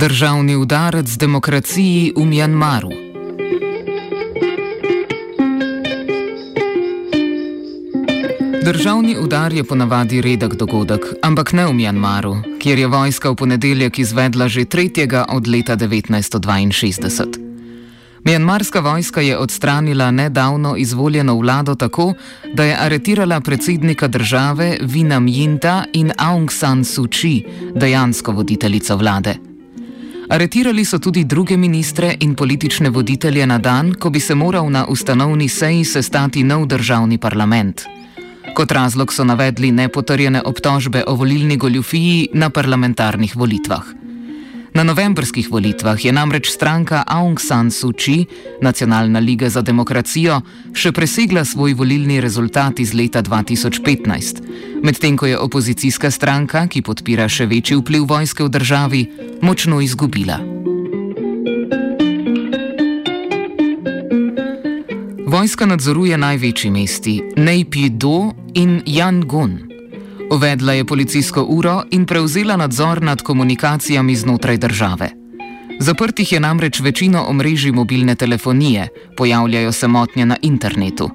Državni udarec demokraciji v Mjanmaru. Državni udar je ponavadi redek dogodek, ampak ne v Mjanmaru, kjer je vojska v ponedeljek izvedla že tretjega od leta 1962. Mjanmarska vojska je odstranila nedavno izvoljeno vlado tako, da je aretirala predsednika države Vina Mjinta in Aung San Suu Kyi, dejansko voditeljico vlade. Aretirali so tudi druge ministre in politične voditelje na dan, ko bi se moral na ustanovni seji sestati nov državni parlament. Kot razlog so navedli nepotrjene obtožbe o volilni goljufiji na parlamentarnih volitvah. Na novembrskih volitvah je namreč stranka Aung San Suu Kyi, Nacionalna liga za demokracijo, še presegla svoj volilni rezultat iz leta 2015, medtem ko je opozicijska stranka, ki podpira še večji vpliv vojske v državi, močno izgubila. Vojska nadzoruje največji mesti Neipi-do in Yangon. Uvedla je policijsko uro in prevzela nadzor nad komunikacijami znotraj države. Zaprtih je namreč večino omrežij mobilne telefonije, pojavljajo se motnje na internetu.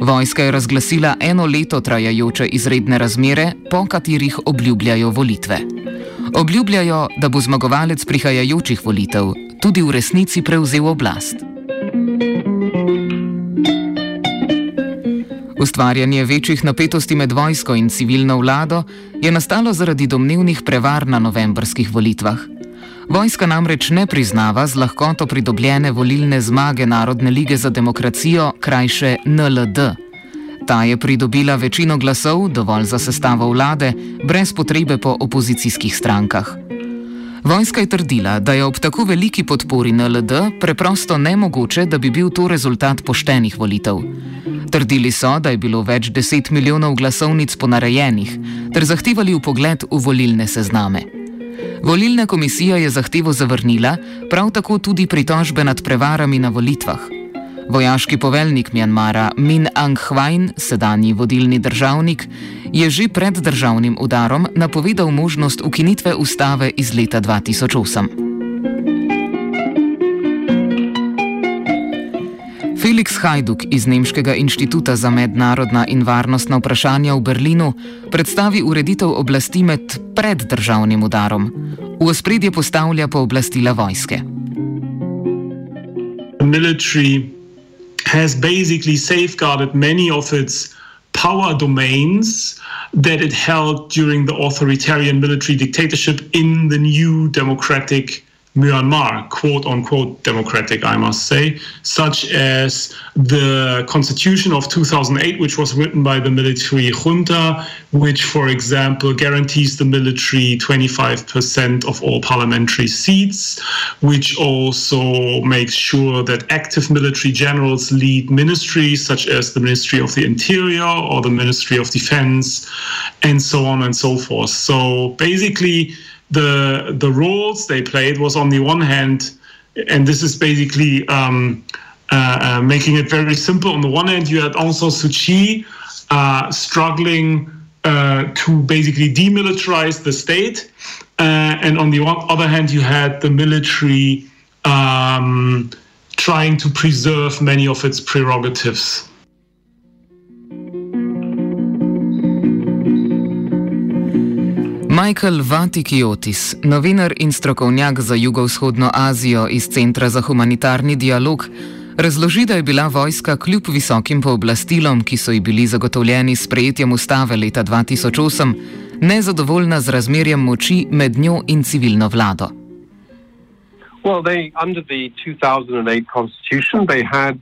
Vojska je razglasila eno leto trajajoče izredne razmere, po katerih obljubljajo volitve. Obljubljajo, da bo zmagovalec prihajajočih volitev tudi v resnici prevzel oblast. Ustvarjanje večjih napetosti med vojsko in civilno vlado je nastalo zaradi domnevnih prevar na novembrskih volitvah. Vojska namreč ne priznava z lahkoto pridobljene volilne zmage Narodne lige za demokracijo, krajše NLD. Ta je pridobila večino glasov, dovolj za sestavo vlade, brez potrebe po opozicijskih strankah. Vojska je trdila, da je ob tako veliki podpori NLD preprosto nemogoče, da bi bil to rezultat poštenih volitev. Trdili so, da je bilo več deset milijonov glasovnic ponarejenih, ter zahtevali upogled v volilne sezname. Volilna komisija je zahtevo zavrnila, prav tako tudi pritožbe nad prevarami na volitvah. Vojaški poveljnik Mjanmara Min Aung Hwain, sedanji vodilni državnik, je že pred državnim udarom napovedal možnost ukinitve ustave iz leta 2008. Felix Hajduk iz Nemškega inštituta za mednarodna in varnostna vprašanja v Berlinu predstavi ureditev oblasti med preddržavnim udarom. V ospredje postavlja pooblastila vojske. Military has basically safeguarded many of its power domains that it held during the authoritarian military dictatorship in the new democratic Myanmar, quote unquote democratic, I must say, such as the constitution of 2008, which was written by the military junta, which, for example, guarantees the military 25% of all parliamentary seats, which also makes sure that active military generals lead ministries such as the Ministry of the Interior or the Ministry of Defense, and so on and so forth. So basically, the the roles they played was on the one hand, and this is basically um, uh, uh, making it very simple. On the one hand, you had Suu Kyi uh, struggling uh, to basically demilitarize the state, uh, and on the other hand, you had the military um, trying to preserve many of its prerogatives. Michael Vatikiotis, novinar in strokovnjak za jugovzhodno Azijo iz Centra za humanitarni dialog, razloži, da je bila vojska kljub visokim pooblastilom, ki so ji bili zagotovljeni s prejetjem ustave leta 2008, nezadovoljna z razmerjem moči med njo in civilno vlado. Well, they, under the 2008 constitution, they had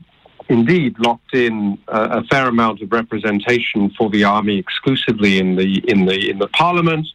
indeed locked in uh, a fair amount of representation for the army exclusively in the in the in the parliament.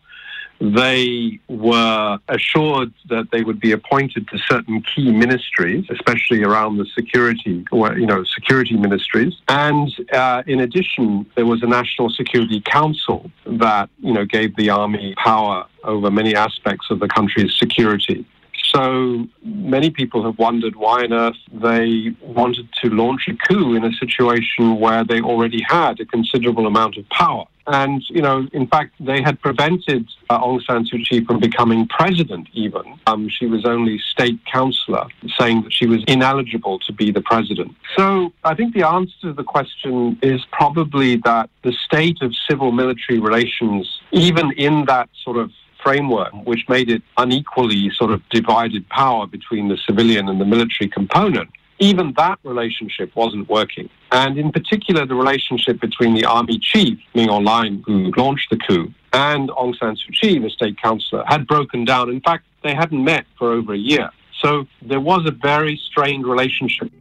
They were assured that they would be appointed to certain key ministries, especially around the security, you know, security ministries. And uh, in addition, there was a National Security Council that, you know, gave the army power over many aspects of the country's security. So many people have wondered why on earth they wanted to launch a coup in a situation where they already had a considerable amount of power. And, you know, in fact, they had prevented uh, Aung San Suu Kyi from becoming president, even. Um, she was only state councillor, saying that she was ineligible to be the president. So I think the answer to the question is probably that the state of civil military relations, even in that sort of framework, which made it unequally sort of divided power between the civilian and the military component, even that relationship wasn't working. And in particular, the relationship between the army chief, Min Aung Hlaing, who launched the coup, and Aung San Suu Kyi, the state councillor, had broken down. In fact, they hadn't met for over a year. So there was a very strained relationship.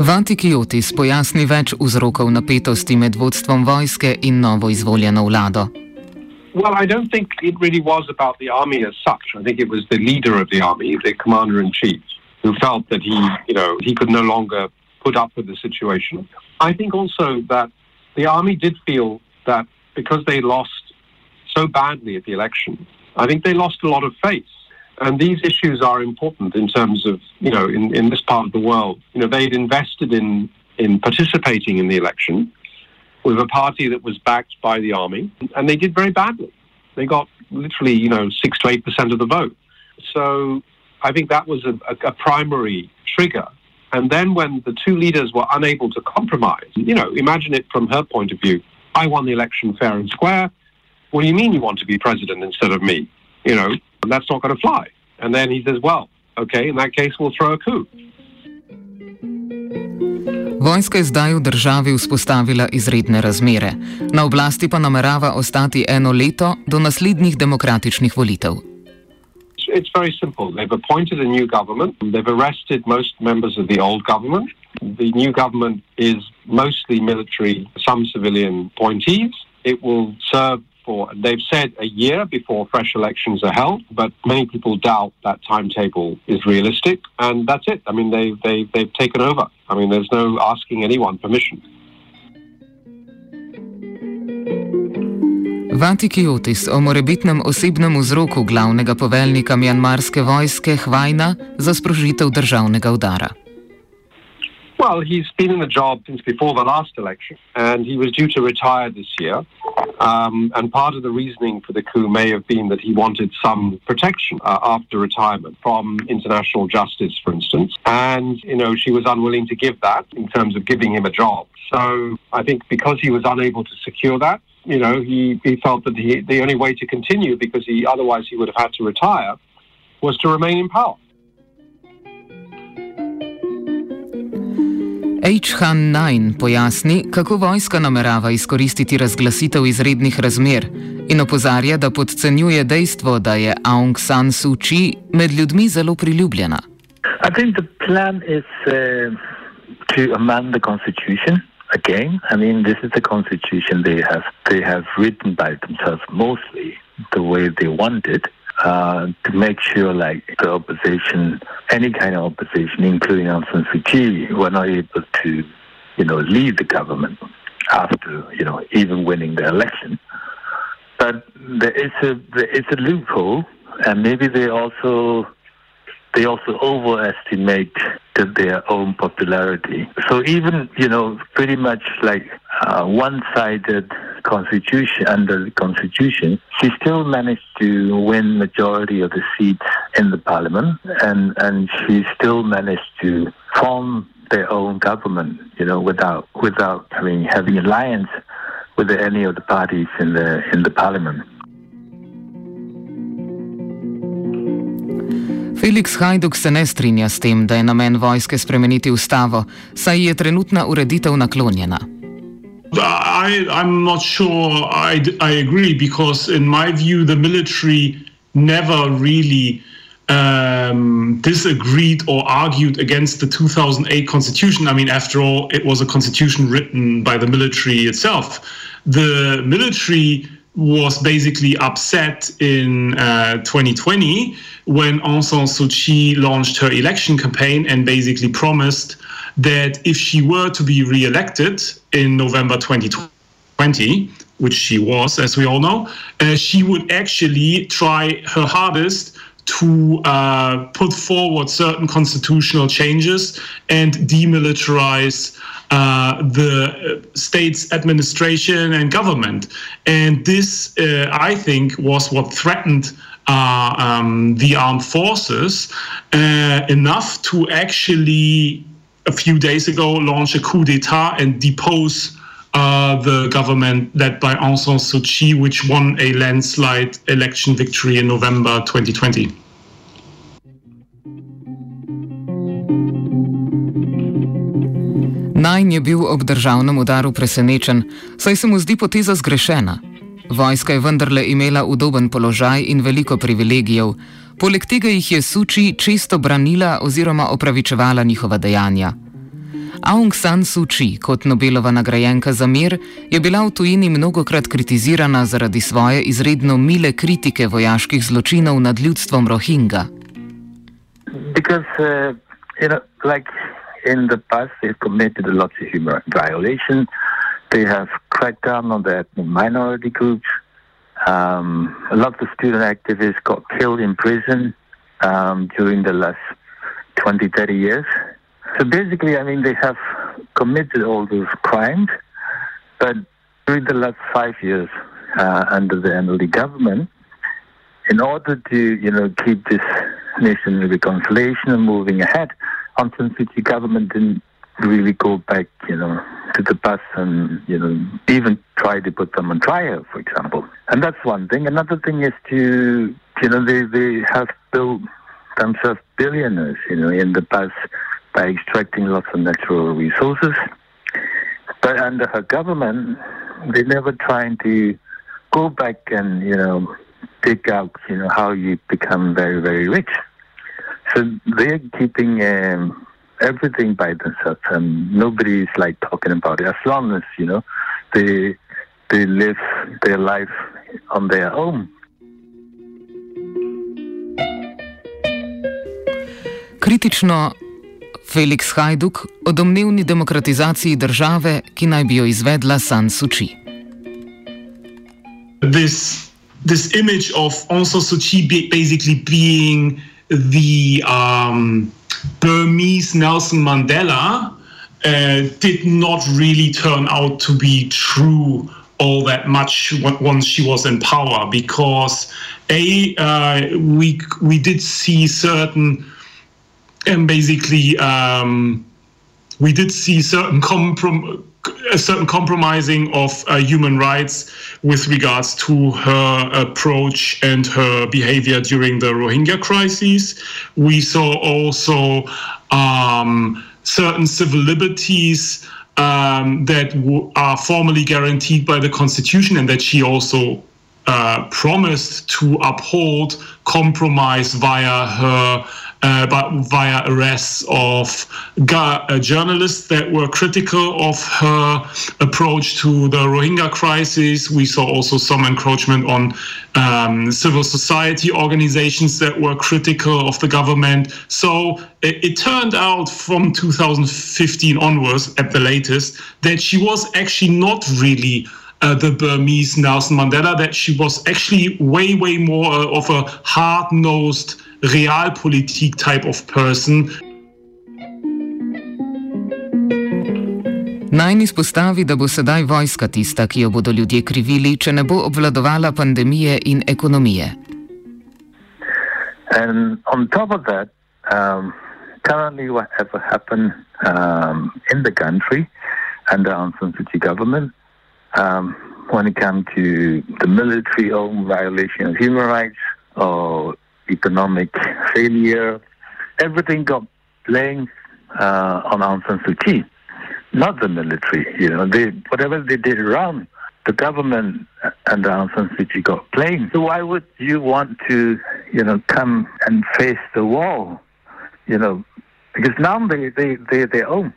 Vantikiotis pojasni več vzrokov napetosti med vodstvom vojske in novo izvoljeno vlado. Well, I don't think it really was about the army as such. I think it was the leader of the army, the commander in chief, who felt that he, you know, he could no longer put up with the situation. I think also that the army did feel that because they lost so badly at the election, I think they lost a lot of faith. And these issues are important in terms of, you know, in, in this part of the world. You know, they'd invested in, in participating in the election with a party that was backed by the army, and they did very badly. They got literally, you know, six to eight percent of the vote. So I think that was a, a, primary trigger. And then when the two leaders were unable to compromise, you know, imagine it from her point of view. I won the election fair and square. What do you mean you want to be president instead of me? You know, that's not going to fly. And then he says, well, okay, in that case, we'll throw a coup. Vojska je zdaj v državi vzpostavila izredne razmere, na oblasti pa namerava ostati eno leto do naslednjih demokratičnih volitev. It's very simple. They've appointed a new government. They've arrested most members of the old government. The new government is mostly military, some civilian appointees. It will serve for, they've said a year before fresh elections are held, but many people doubt that timetable is realistic. And that's it. I mean, they, they, they've taken over. I mean, there's no asking anyone permission. Vantikiotis o morebitnem osebnem vzroku glavnega poveljnika mjanmarske vojske Hvajna za sprožitev državnega udara. Well, he's been in the job since before the last election, and he was due to retire this year. Um, and part of the reasoning for the coup may have been that he wanted some protection uh, after retirement from international justice, for instance. And, you know, she was unwilling to give that in terms of giving him a job. So I think because he was unable to secure that, you know, he, he felt that he, the only way to continue, because he otherwise he would have had to retire, was to remain in power. H. Han Nine pojasni, kako vojska namerava izkoristiti razglasitev izrednih razmer in opozarja, da podcenjuje dejstvo, da je Aung San Suu Kyi med ljudmi zelo priljubljena. Mislim, da je plan to amend the constitution. Again, I mean, this is the constitution they have they have written by themselves mostly the way they want it. Uh, to make sure like the opposition, any kind of opposition, including Aung San Suu Kyi, were not able to, you know, lead the government after, you know, even winning the election. But there is a there is a loophole, and maybe they also they also overestimate the, their own popularity. So even you know, pretty much like uh, one-sided constitution under the constitution, she still managed to win majority of the seats in the parliament, and and she still managed to form their own government, you know, without without having having alliance with any of the parties in the in the parliament. Felix Hajduk se ne strinja s tem, da je namen vojske spremeniti ustavo, saj je trenutna ureditev naklonjena. I, I'm not sure I, I agree because, in my view, the military never really um, disagreed or argued against the 2008 constitution. I mean, after all, it was a constitution written by the military itself. The military was basically upset in uh, 2020 when Aung San Suu Kyi launched her election campaign and basically promised that if she were to be re-elected in November 2020, which she was, as we all know, uh, she would actually try her hardest to uh, put forward certain constitutional changes and demilitarize uh, the state's administration and government. And this, uh, I think, was what threatened uh, um, the armed forces uh, enough to actually, a few days ago, launch a coup d'etat and depose. Uh, the government led by Aung San Suu Kyi, which won a landslide election victory in November 2020. Najn je bil ob državnem udaru presenečen, saj se mu zdi poteza zgrešena. Vojska je vendarle imela udoben položaj in veliko privilegijev, poleg tega jih je Suči često branila oziroma opravičevala njihova dejanja. Aung San Suu Kyi, kot Nobelova nagrajenka za mir, je bila v tujini mnogokrat kritizirana zaradi svoje izredno mile kritike vojaških zločinov nad ljudstvom Rohingya. Because, uh, you know, like in the past, they've committed a lot of human violations. They have cracked down on the minority groups. Um, a lot of student activists got killed in prison um, during the last 20, 30 years. So basically, I mean, they have committed all those crimes, but during the last five years uh, under the NLD government, in order to, you know, keep this nation in reconciliation moving ahead, Aung San government didn't really go back, you know, to the past and, you know, even try to put them on trial, for example. And that's one thing. Another thing is to, you know, they, they have built themselves billionaires, you know, in the past by extracting lots of natural resources. But under her government, they never trying to go back and, you know, dig out, you know, how you become very, very rich. So they're keeping um, everything by themselves, and nobody's like talking about it. As long as you know they they live their life on their own. Kritično Felix Hajduk o domnevni demokratizaciji države, ki naj bi jo izvedla San Suu Kyi. This, this image of Aung San Suu Kyi basically being the um, Burmese Nelson Mandela uh, did not really turn out to be true all that much once she was in power because a uh, we we did see certain and basically um, we did see certain comprom- a certain compromising of uh, human rights with regards to her approach and her behavior during the Rohingya crisis. We saw also um, certain civil liberties um, that w- are formally guaranteed by the Constitution and that she also uh, promised to uphold compromise via her uh, but via arrests of uh, journalists that were critical of her approach to the Rohingya crisis. We saw also some encroachment on um, civil society organizations that were critical of the government. So it, it turned out from 2015 onwards, at the latest, that she was actually not really. Uh, the Burmese Nelson Mandela, that she was actually way, way more uh, of a hard nosed realpolitik type of person. Naj izpostavi, da bo sedaj vojska tista, ki jo bodo ljudje krivili, če ne bo obvladovala pandemije in ekonomije. And on top of that, um, currently, whatever happened um, in the country under Aung San Suu Kyi government, um, when it comes to the military own violation of human rights or economic failure. Everything got blamed uh, on Aung San Suu Kyi, not the military. You know, they, whatever they did wrong, the government and Aung San Suu Kyi got blamed. So why would you want to, you know, come and face the wall? You know, because now they they they they own.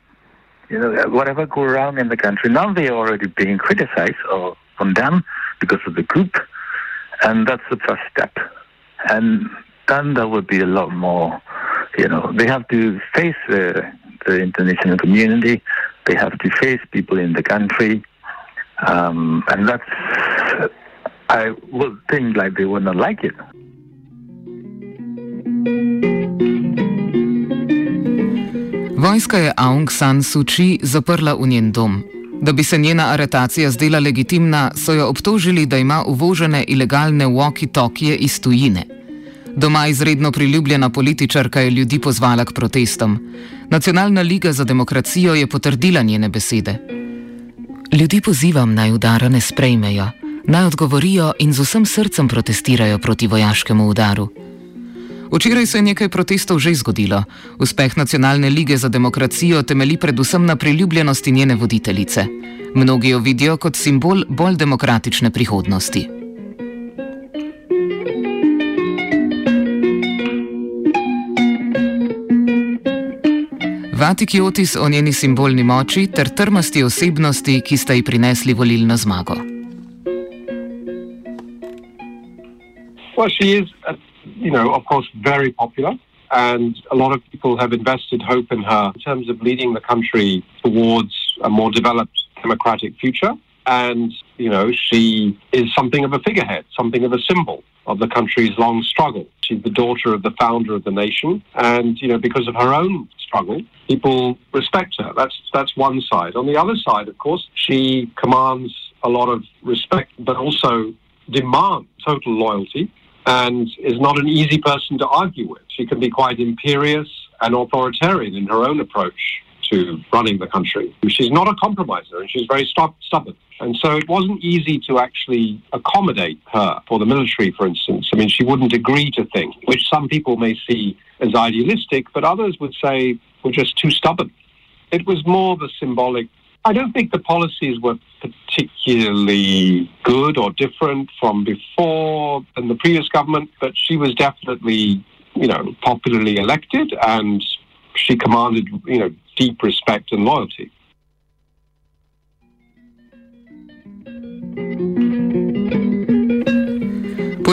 You know, whatever go around in the country, now they're already being criticized or condemned because of the group, and that's the first step. And then there would be a lot more, you know, they have to face the, the international community, they have to face people in the country. Um, and that's, I would think like they would not like it. Vojska je Aung San Suu Kyi zaprla v njen dom. Da bi se njena aretacija zdela legitimna, so jo obtožili, da ima uvožene ilegalne walkie-talkie iz tujine. Doma izredno priljubljena političarka je ljudi pozvala k protestom. Nacionalna liga za demokracijo je potrdila njene besede. Ljudi pozivam naj udara ne sprejmejo, naj odgovorijo in z vsem srcem protestirajo proti vojaškemu udaru. Včeraj se je nekaj protestov že zgodilo. Uspeh Nacionalne lige za demokracijo temeli predvsem na priljubljenosti njene voditeljice. Mnogi jo vidijo kot simbol bolj demokratične prihodnosti. Vatiki Otis o njeni simbolni moči ter trmasti osebnosti, ki sta ji prinesli volilno zmago. Well, she is a you know, of course, very popular. And a lot of people have invested hope in her in terms of leading the country towards a more developed democratic future. And, you know, she is something of a figurehead, something of a symbol of the country's long struggle. She's the daughter of the founder of the nation. And, you know, because of her own struggle, people respect her. That's, that's one side. On the other side, of course, she commands a lot of respect, but also demands total loyalty and is not an easy person to argue with. She can be quite imperious and authoritarian in her own approach to running the country. She's not a compromiser and she's very stubborn. And so it wasn't easy to actually accommodate her for the military, for instance. I mean, she wouldn't agree to things, which some people may see as idealistic, but others would say were just too stubborn. It was more the symbolic I don't think the policies were particularly good or different from before in the previous government, but she was definitely, you know, popularly elected and she commanded, you know, deep respect and loyalty.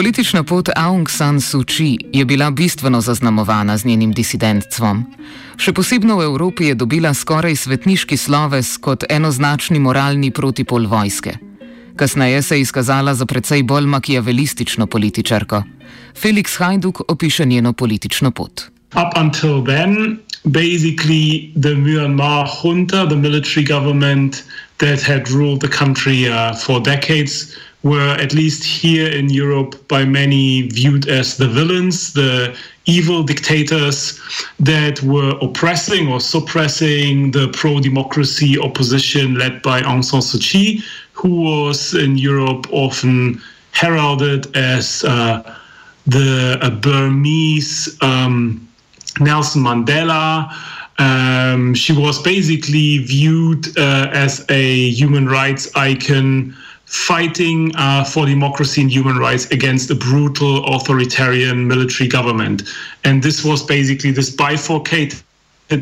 Politična pot Aung San Suu Kyi je bila bistveno zaznamovana z njenim disidentstvom. Še posebno v Evropi je dobila skoraj svetniški sloves kot enoznačni moralni protipol vojske. Kasneje se je izkazala za precej bolj makijavelistično političarko. Felix Hajduk opiše njeno politično pot. Up until then, basically the Myanmar junta, the military government that had ruled the country uh, for decades, were at least here in Europe by many viewed as the villains, the evil dictators that were oppressing or suppressing the pro democracy opposition led by Aung San Suu Kyi, who was in Europe often heralded as uh, the Burmese um, Nelson Mandela. Um, she was basically viewed uh, as a human rights icon fighting uh, for democracy and human rights against a brutal authoritarian military government. And this was basically this bifurcated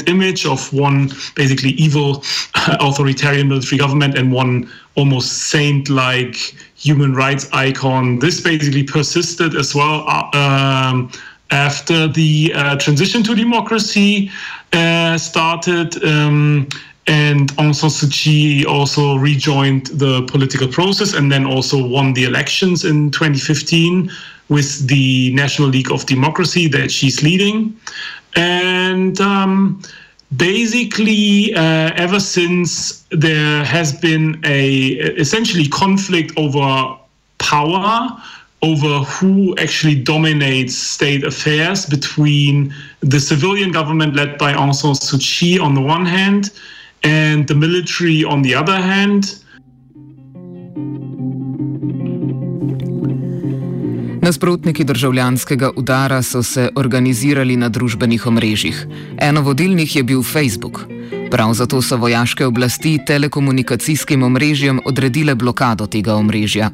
image of one basically evil authoritarian military government and one almost saint like human rights icon. This basically persisted as well. Uh, um, after the uh, transition to democracy uh, started, um, and Aung San Suu Kyi also rejoined the political process and then also won the elections in 2015 with the National League of Democracy that she's leading. And um, basically, uh, ever since there has been a essentially conflict over power over who actually dominates state affairs between the civilian government led by Aung San Suu Kyi on the one hand and the military on the other hand. Nasprotniki državljanskega udara so se organizirali na družbenih omrežjih. Eno vodilnih je bil Facebook. Prav zato so vojaške oblasti telekomunikacijskim omrežjem odredile blokado tega omrežja.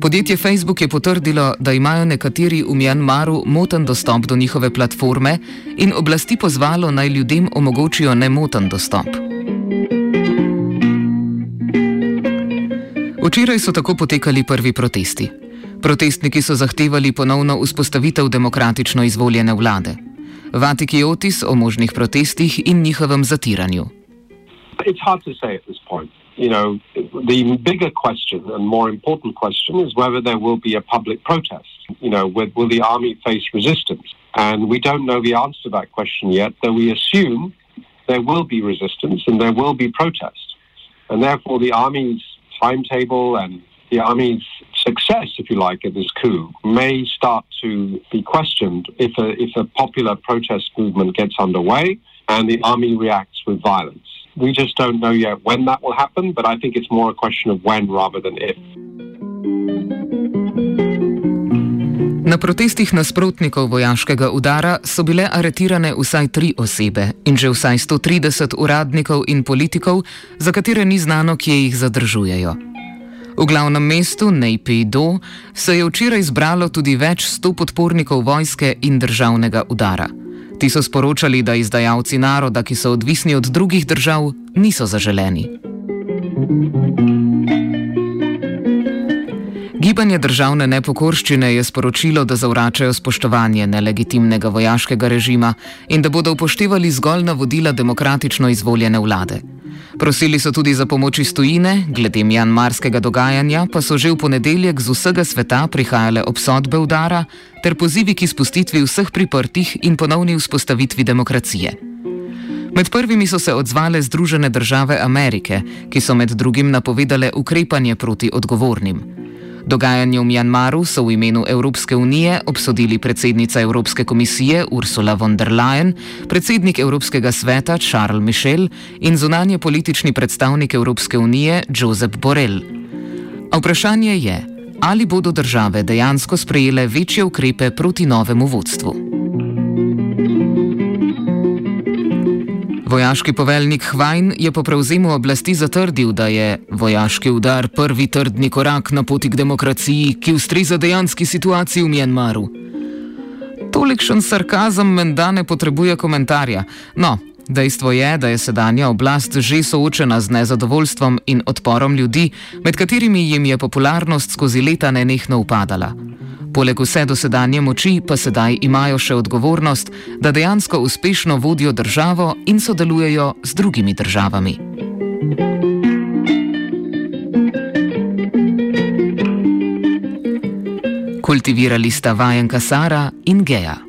Podjetje Facebook je potrdilo, da imajo nekateri v Mjanmaru moten dostop do njihove platforme in oblasti pozvalo naj ljudem omogočijo nemoten dostop. Včeraj so tako potekali prvi protesti. Protestniki so zahtevali ponovno vzpostavitev demokratično izvoljene vlade. Vatiki Otis o možnih protestih in njihovem zatiranju. It's hard to say at this point. you know, the bigger question and more important question is whether there will be a public protest. You know, will, will the army face resistance? And we don't know the answer to that question yet, though we assume there will be resistance and there will be protest. And therefore, the army's timetable and the army's success, if you like, at this coup may start to be questioned if a, if a popular protest movement gets underway and the army reacts with violence. We just don't know yet when that will happen, but I think it's more a question of when rather than if. Na protestih nasprotnikov vojaškega udara so bile aretirane vsaj tri osebe in že vsaj 130 uradnikov in politikov, za katere ni znano, kje jih zadržujejo. V glavnem mestu Nejpejdo se je včeraj zbralo tudi več sto podpornikov vojske in državnega udara. Ti so sporočali, da izdajalci naroda, ki so odvisni od drugih držav, niso zaželeni. Gibanje državne nepokorščine je sporočilo, da zavračajo spoštovanje nelegitimnega vojaškega režima in da bodo upoštevali zgolj navodila demokratično izvoljene vlade. Prosili so tudi za pomoč iz tujine, glede mjanmarskega dogajanja pa so že v ponedeljek z vsega sveta prihajale obsodbe udara ter pozivi k izpustitvi vseh priprtih in ponovni vzpostavitvi demokracije. Med prvimi so se odzvale Združene države Amerike, ki so med drugim napovedale ukrepanje proti odgovornim. Dogajanje v Mjanmaru so v imenu Evropske unije obsodili predsednica Evropske komisije Ursula von der Leyen, predsednik Evropskega sveta Charles Michel in zunanje politični predstavnik Evropske unije Josep Borrell. A vprašanje je, ali bodo države dejansko sprejele večje ukrepe proti novemu vodstvu. Vojaški poveljnik Hvajn je po prevzemu oblasti zatrdil, da je vojaški udar prvi trdni korak na poti k demokraciji, ki ustreza dejanski situaciji v Mjanmaru. Tolikšen sarkazem menda ne potrebuje komentarja. No, dejstvo je, da je sedanja oblast že soočena z nezadovoljstvom in odporom ljudi, med katerimi jim je popularnost skozi leta nenehno upadala. Poleg vse dosedanje moči pa sedaj imajo še odgovornost, da dejansko uspešno vodijo državo in sodelujejo z drugimi državami. Kultivirali sta vajenka Sara in Geja.